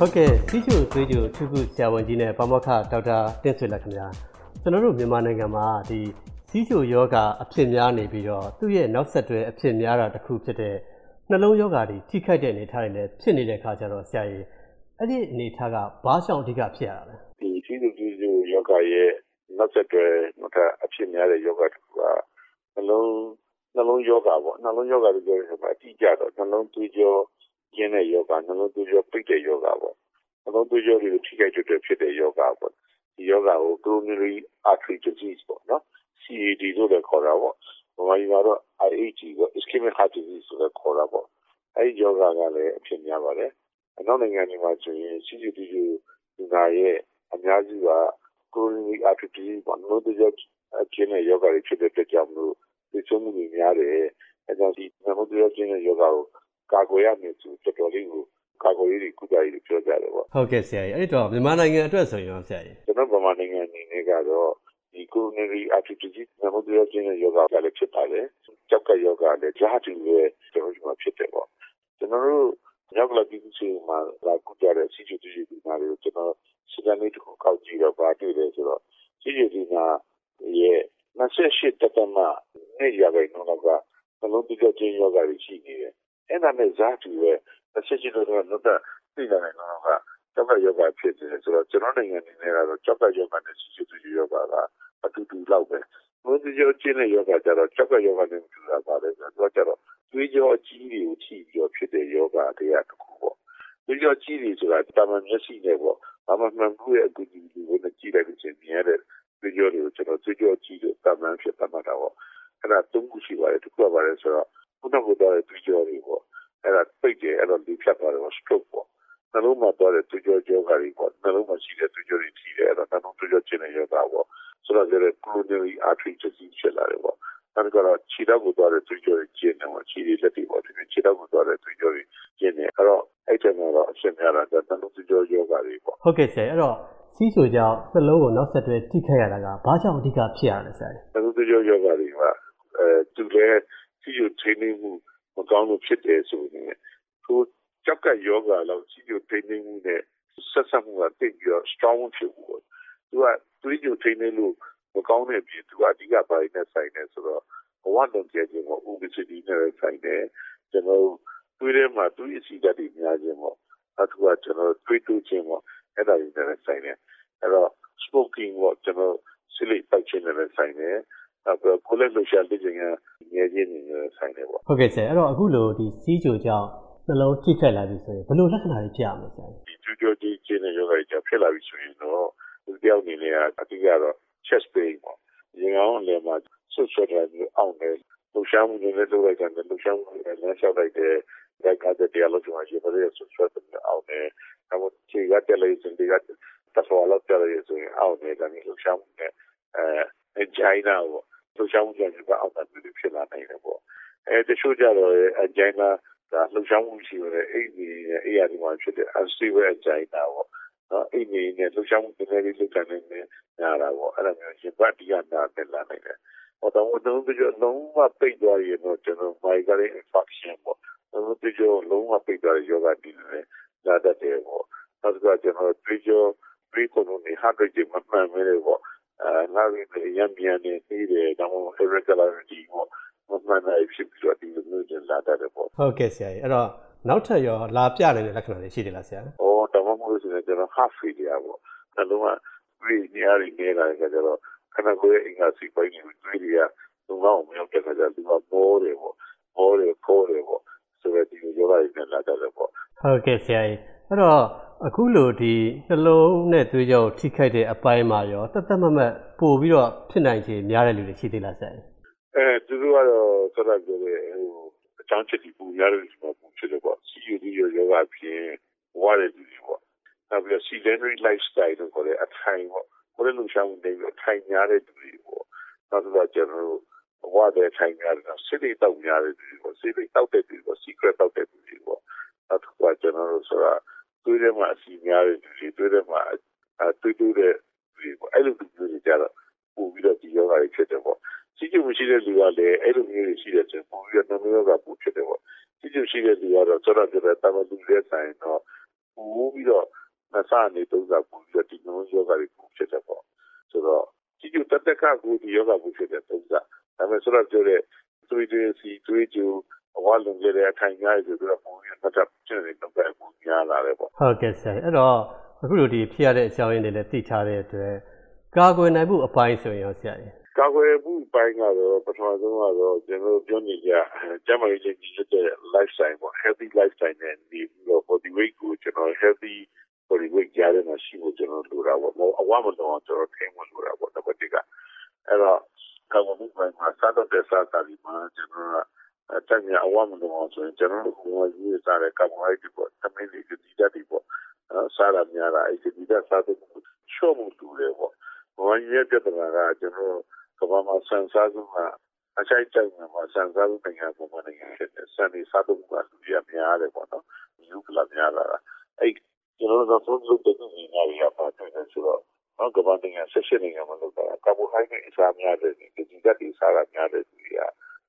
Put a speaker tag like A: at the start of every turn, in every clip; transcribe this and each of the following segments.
A: ဟုတ်ကဲ့စီးချိုသွေးချိုထုခုဆရာဝန်ကြီးနဲ့ပါမောက္ခဒေါက်တာတင့်ဆွေလက်ခင်ဗျာကျွန်တော်တို့မြန်မာနိုင်ငံမှာဒီစီးချိုယောဂအဖြစ်များနေပြီးတော့သူ့ရဲ့နောက်ဆက်တွဲအဖြစ်များတာတစ်ခုဖြစ်တဲ့နှလုံးယောဂါတွေထိခိုက်တဲ့အနေအထားတွေလည်းဖြစ်နေတဲ့အခါကျတော့ဆရာကြီးအဲ့ဒီအနေအထားကဘာကြောင့်အဓိကဖြစ်ရတာလဲ
B: ဒီစီးချိုသွေးချိုယောဂရဲ့နောက်ဆက်တွဲနောက်ထပ်အဖြစ်များတဲ့ယောဂတစ်ခုကနှလုံးနှလုံးယောဂပေါ့နှလုံးယောဂတွေပြောရမှာအတိအကျတော့နှလုံးသွေးကြော ကျင်းတဲ့ယောဂနှလုံးသွေးကြောပိတ်တဲ့ယောဂပေါ့နှလုံးသွေးကြောတွေကိုထိခိုက်တဲ့ဖြစ်တဲ့ယောဂပေါ့ဒီယောဂကို coronary artery disease ပေါ့နော် CAD လို့လည်းခေါ်တာပေါ့ဗမာပြည်မှာတော့ IHG ပေါ့ ischemic heart disease ဆိုလည်းခေါ်တာပေါ့အဲဒီယောဂကလည်းအဖြစ်များပါတယ်အနောက်နိုင်ငံတွေမှာဆိုရင် CCD လူနာရဲ့အများစုက coronary artery disease ပေါ့နှလုံးသွေးကြောကျင်းတဲ့ယောဂတွေဖြစ်တဲ့အတွက်ကြောင့်မလို့သိဆုံးမှုတွေများတယ်အဲကြောင့်ဒီနှလုံးသွေးကြောကျင်းတဲ့ယောဂကို ကာကွယ်ရမယ်ဆိုတော်တော်လေးကိုကာကွယ်ရေးတွေကုသရေးတွေပြောကြတယ်ပေါ့
A: ဟုတ်ကဲ့ဆရာကြီးအဲ့တော့မြန်မာနိုင်ငံအတွက်ဆိုရင်ရောဆရာကြီး
B: ကျွန်တော်မြန်မာနိုင်ငံအနေနဲ့ကတော့ဒီ coronary artery disease နှလုံးသွေးကြောကျင်းတဲ့ယောဂကလည်းဖြစ်ပါတယ်ကြောက်ကယောဂလည်းကြားတူပဲကျွန်တော်တို့မှာဖြစ်တယ်ပေါ့ကျွန်တော်တို့မြောက်ကလပြည်သူ့စီမှာလာကုကြတဲ့စီချူတူဒီနာတွေကိုကျွန်တော်စီကံလေးတစ်ခုကောက်ကြည့်တော့ဗာတွေ့တယ်ဆိုတော့စီချူဒီနာရဲ့28တသမနဲ့ရပါတော့ကနှလုံးသွေးကြောကျင်းယောဂတွေရှိနေတယ် အဲ့ဒါနဲ့ဇာတူပဲဆက်ရှိတော့တော့တော့သိလာတယ်တော့ကကျောက်ကယောဂဖြစ်နေတယ်ဆိုတော့ ကျွန်တော်နိုင်ငံနေနဲ့ကတော့ ကျောက်ကယောဂနဲ့ ဆီချူသူယောဂကအတူတူလောက်ပဲဘုန်းကြီးကျော်ချင်းတဲ့ယောဂကျတော့ ကျောက်ကယောဂနဲ့တူတာပါလေဆိုတော့ကျတော့ သွေးကြောအကြီးတွေကို ထိပြီးတော့ဖြစ်တဲ့ယောဂတရားတစ်ခုပေါ့ သွေးကြောကြီးတွေဆိုတာတာမန်မျက်စိနဲ့ပေါ့ ဘာမှ မှန်ဘူးရဲ့ အကူအညီတွေနဲ့ ကြည့်လိုက်လို့ချင်းမြင်ရတဲ့ သွေးကြောတွေကို ကျွန်တော်သွေးကြောကြီးလို့တာမန်ဖြစ်တတ်မှာတော့အဲ့ဒါသုံးခုရှိပါတယ် တစ်ခုကပါတယ်ဆိုတော့ခု နကပြောတဲ့သွေးကြောတွေပေါ့အဲ့ဒါပိတ်တယ်အဲ့တော့ဒီဖြတ်သွားတယ် stroke ပေါ့နှလုံးမှာသွားတဲ့သွေးကြောကြောဂါတွေပေါ့နှလုံးမှာရှိတဲ့သွေးကြောတွေထိတယ်အဲ့တော့နှလုံးသွေးကြောကျင်းတဲ့ယောဂပေါ့ဆိုတော့လည်း coronary artery disease ဖြစ်လာတယ်ပေါ့နောက်ကတော့ခြေထောက်ကိုသွားတဲ့သွေးကြောတွေကျင်းတယ်ပေါ့ခြေတွေလက်တွေပေါ့ဒီခြေထောက်ကိုသွားတဲ့သွေးကြောတွေကျင်းတယ်အဲ့တော့အဲ့တဲ့မှာတော့အရှင်းများတာကနှလုံးသွေးကြောယောဂါတွေပေါ့
A: ဟုတ်ကဲ့ဆရာအဲ့တော့စီးချိုကြောင့်နှလုံးကိုနောက်ဆက်တွဲထိခိုက်ရတာကဘာကြောင့်အဓိကဖြစ်ရလဲဆရာ
B: နှလုံးသွေးကြောယောဂါတွေကအဲသူလည်း စီးချိုထိနေမှုမကောင်းလို့ဖြစ်တယ်ဆိုရင်ထိုကြောက်ကယောဂလောက်စီယိုထိနေမှုနဲ့ဆက်ဆက်မှုကတိတ်ပြီးတော့ strong ဖြစ်ဘူးသူကသွေးကြိုထိနေလို့မကောင်းတဲ့ပြည်သူကအဓိကပိုင်းနဲ့ဆိုင်နေဆိုတော့ဘဝလုံးကျခြင်းပေါ့ obesity နဲ့ဆိုင်တယ်ကျွန်တော်သွေးထဲမှာသွေးအဆီဓာတ်တွေများခြင်းပေါ့အထူးကကျွန်တော်သွေးတိုးခြင်းပေါ့အဲ့ဒါတွေနဲ့ဆိုင်တယ်အဲ့တော့ smoking ပေါ့ကျွန်တော်ဆီလိပိုက်ခြင်းနဲ့ဆိုင်တယ်နော က်ပြီးကိုလက်လှရှာလက်ခြင်းကငယ်ချင်းနေဆိုင်တယ်ပေါ့
A: ဟုတ်ကဲ့ဆရာအဲ့တော့အခုလိုဒီစီးကြိုကြောင့်နှလုံးထိခိုက်လာပြီဆိုရင်ဘယ်လိုလက္ခဏာတွေဖြစ်ရမလဲဆရာ
B: ဒီကျူးကျော်ကြီးကျင်းတဲ့ယောဂတွေကြောင့်ဖြစ်လာပြီဆိုရင်တော့ဒီတယောက်အနေနဲ့အတိကတော့ chest pain ပေါ့ရင်ကောင်းလည်းမှာဆွတ်ဆွတ်တာမျိုးအောင့်တယ်လှူရှားမှုတွေလည်းလုပ်လိုက်တယ်လှူရှားမှုတွေလည်းလမ်းလျှောက်လိုက်တယ်ဒါကတည်းကလို့ကျွန်တော်ရေပရိဆွတ်ဆွတ်တယ်အောင့်တယ်အခုခြေကတက်လိုက်ရင်ဒီကတဆောလောက်တက်လိုက်ဆိုရင်အောင့်တယ်ဒါမျိုးလှူရှားမှုနဲ့အဲဂျိုင်းနာပေါ့ လှူရှားမှုတွေကအောင့်တယ်ဖြစ်လာနိုင်တယ်ပေါ့အဲတချို့ကြတော့အဂျိုင်းနာဒါလှုပ်ရှားမှုရှိတယ်အိတ်နေအိယာဒီမှာဖြစ်တဲ့ unstable angina ပေါ့နော်အိတ်နေနဲ့ လှုပ်ရှားမှု နည်းနည်းလေး လုပ်တယ်နေညာတာပေါ့ အဲ့လိုမျိုးရှင်ဘတ်ဒီယာနာနဲ့ လာနိုင်တယ်ဟောတော့တော့ဒီလုံးဝပိတ်သွားရင်တော့ကျွန်တော် migraine infarction ပေါ့တော့ဒီကျော်လုံးဝပိတ်သွားတဲ့ယောဂဒီနဲ့လာတတ်တယ်ပေါ့ နောက်ကကျွန်တော်ဒီကျော် pre coronary heart rate မမှန်မဲလေပေါ့ အဲငါ့ရဲ့ရံမြန်နေသေးတယ်ဒါမှမဟုတ် irregularity ပေါ့မမှန်နိုင်ဖြစ်ပြီးတော့ဒီလိုမျိုးကျလာတတ်တယ်ပေါ့
A: ဟုတ်ကဲ့ဆရာကြီးအဲ့တော့နောက်ထပ်ရောလာပြနေတဲ့လက္ခဏာတွေရှိတယ်လားဆရာ။
B: အော်တမမို့ဆိုရင်ကျွန်တော် half failure ပေါ့။နှလုံးကပြီးနေရာတွေနေလာတဲ့အခါကျတော့ခဏကိုယ်အင်္ဂါစီပိုင်းတွေတွေးတွေကသူ့ကောင်မရောက်တဲ့အခါကျတော့သူကပေါ်တယ်ပေါ့။ပေါ်တယ်ပေါ်တယ်ပေါ့။ဆိုတော့ဒီလိုယောဂတွေနဲ့လာတတ်တယ်ပေါ့။
A: ဟုတ်ကဲ့ဆရာကြီး။ အဲ့တော့အခုလိုဒီနှလုံးနဲ့သွေးကြောထိခိုက်တဲ့အပိုင်းမှာရောတသက်မမတ်ပို့ပြီးတော့ဖြစ်နိုင်ခြေများတဲ့လူတွေရှိသေးလားဆရာကြီး
B: အဲသူတို့ကတော့ဆက်လက်ပြောတဲ့ဟိုအချောင်းချက်ဒီပူများတဲ့ဒီမှာပူဖြစ်တယ်ပေါ့ CUD ရောယောဂဖြစ်ဝါတဲ့လူတွေပေါ့နောက်ပြီး sedentary lifestyle ကိုခေါ်တဲ့အထိုင်ပေါ့ကိုယ်လုံရှားမှုတွေအထိုင်များတဲ့လူတွေပေါ့နောက်တော့ကျွန်တော်တို့ဝါတဲ့ထိုင်များတဲ့စစ်တွေတောက်များတဲ့လူတွေပေါ့စစ်တွေတောက်တဲ့လူတွေပေါ့ secret တောက်တဲ့လူတွေပေါ့နောက်တော့ကျွန်တော်တို့ဆိုတာ တွေးထဲမှာအစီများတဲ့လူတွေတွေးထဲမှာအဲတွေးတူးတဲ့လူတွေပေါ့အဲ့လိုလူတွေကြတော့ပို့ပြီးတော့ဒီယောဂတွေဖြစ်တယ်ပေါ့စီးကျူမရှိတဲ့လူကလည်းအဲ့လိုမျိုးတွေရှိတဲ့ဆိုပုံပြီးတော့နှမျိုးကပူဖြစ်တယ်ပေါ့စီးကျူရှိတဲ့လူကတော့စောတော့ပြတဲ့တာမလူတဲ့ဆိုင်တော့ပိုပြီးတော့နှစ်ဆအနေသုံးဆပိုပြီးတော့ဒီနှလုံးရောဂါတွေပိုဖြစ်တယ်ပေါ့ဆိုတော့ကြီးကျတက်တက်ကကိုဒီယောဂပိုဖြစ်တယ်သုံးဆဒါပေမဲ့ဆိုတော့ပြောတဲ့သွေးတွေစီသွေးကြို အဝလုံခဲ့တဲ့အထိုင်များတွေဆိုတော့ပုံရနှစ်တက်ဖြစ်နေတော့ပဲပုံများလာတယ်ပေါ့
A: ဟုတ်ကဲ့ဆရာအဲ့တော့အခုလိုဒီဖြစ်ရတဲ့အကြောင်းရင်းတွေလည်းသိထားတဲ့အတွက်ကာကွယ်နိုင်မှုအပိုင်းဆိုရင်ရောဆရာကြီး
B: ကာကွယ်မှုပိုင်းကတော့ပထမဆုံးကတော့ကျွန်တော်ပြောနေကြကျန်းမာရေးကြီးကြီးတဲ့ lifestyle ပေါ့ healthy lifestyle နဲ့နေပြီးတော့ body weight ကိုကျွန်တော် healthy body weight ကြားထဲမှာရှိဖို့ကျွန်တော်လိုတာပေါ့မဟုတ်အဝမတော်အောင်ကျွန်တော်ထိန်းဖို့လိုတာပေါ့တပတ်တကအဲ့တော့ကာကွယ်မှုပိုင်းမှာစားတော့တဲ့စားတာဒီမှာကျွန်တော်အ တမ်းရအဝမတော်အောင်ဆိုရင်ကျွန်တော်တို့ကရေးစားတဲ့ကာကွယ်ရေးပေါ့သမင်းတွေဒီတက်တွေပေါ့စားရများတာအဲ့ဒီတက်စားတဲ့ချော့မှုတူတယ်ပေါ့ဘာရဲ့ပြဿနာကကျွန်တော်ကမ္ဘာမှာဆန်စားစုကအချိုက်တိုက်မှာဆန်စားစုနိုင်ငံပေါ်မှာနိုင်ငံဖြစ်တယ်ဆန်ဒီစားတော့ကလူကြီးများတယ်ပေါ့နော်ယူကလာများလာတာအဲ့ကျွန်တော်တို့သုံးလို့တဲ့ဒီနေရာပါတယ်ဆိုတော့နော်ကမ္ဘာနိုင်ငံဆက်ရှိနိုင်ငံမှာလုပ်တာကာဘိုဟိုက်ဒရိတ်အစားများတယ်ဒီဒီကတိစားတာများတယ်ဒီက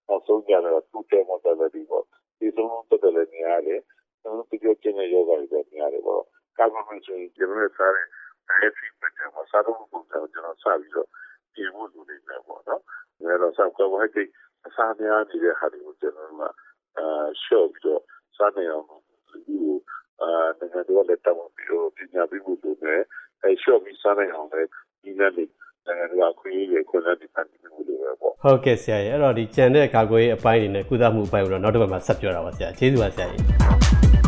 B: နောက်ဆုံးကြတော့သူ့တဲ့မော်တယ်ဒီပေါ့ဒီဆုံးတက်တယ်လည်းများတယ်ကျွန်တော်တို့ပြောချင်တဲ့ယောဂတွေလည်းများတယ်ပေါ့ကာဘိုဟိုက်ဆိုရင်ကျွန်တော်စားတဲ့ dietary pattern မှာစားတော့ပုံစံကျွန်တော်စပြီးတော့ပြင်ဖို့လိုနေတယ်ပေါ့နော်။ဒါတော့ဆောက်ကဝိုက်တဲ့အစားများနေတဲ့ဟာတွေကိုကျွန်တော်ကအာရှော့ပြီးတော့စားနေအောင်ဒီအာနိုင်ငံတော်လက်တောင်းပြီးတော့ပညာပေးဖို့လိုတယ်။အဲရှော့ပြီးစားနေအောင်လည်းဒီနေ့နိုင်ငံတော်ခွင့်ရခွင့်နဲ့ဒီပတ်ပြီးလို့ပဲပေါ့
A: ဟုတ်ကဲ့ဆရာကြီးအဲ့တော့ဒီကြံတဲ့ကာကွယ်ရေးအပိုင်းတွေနဲ့ကုသမှုအပိုင်းကိုတော့နောက်တစ်ပတ်မှာဆက်ပြောတာပါဆရာကျေးဇူးပါဆရာကြီး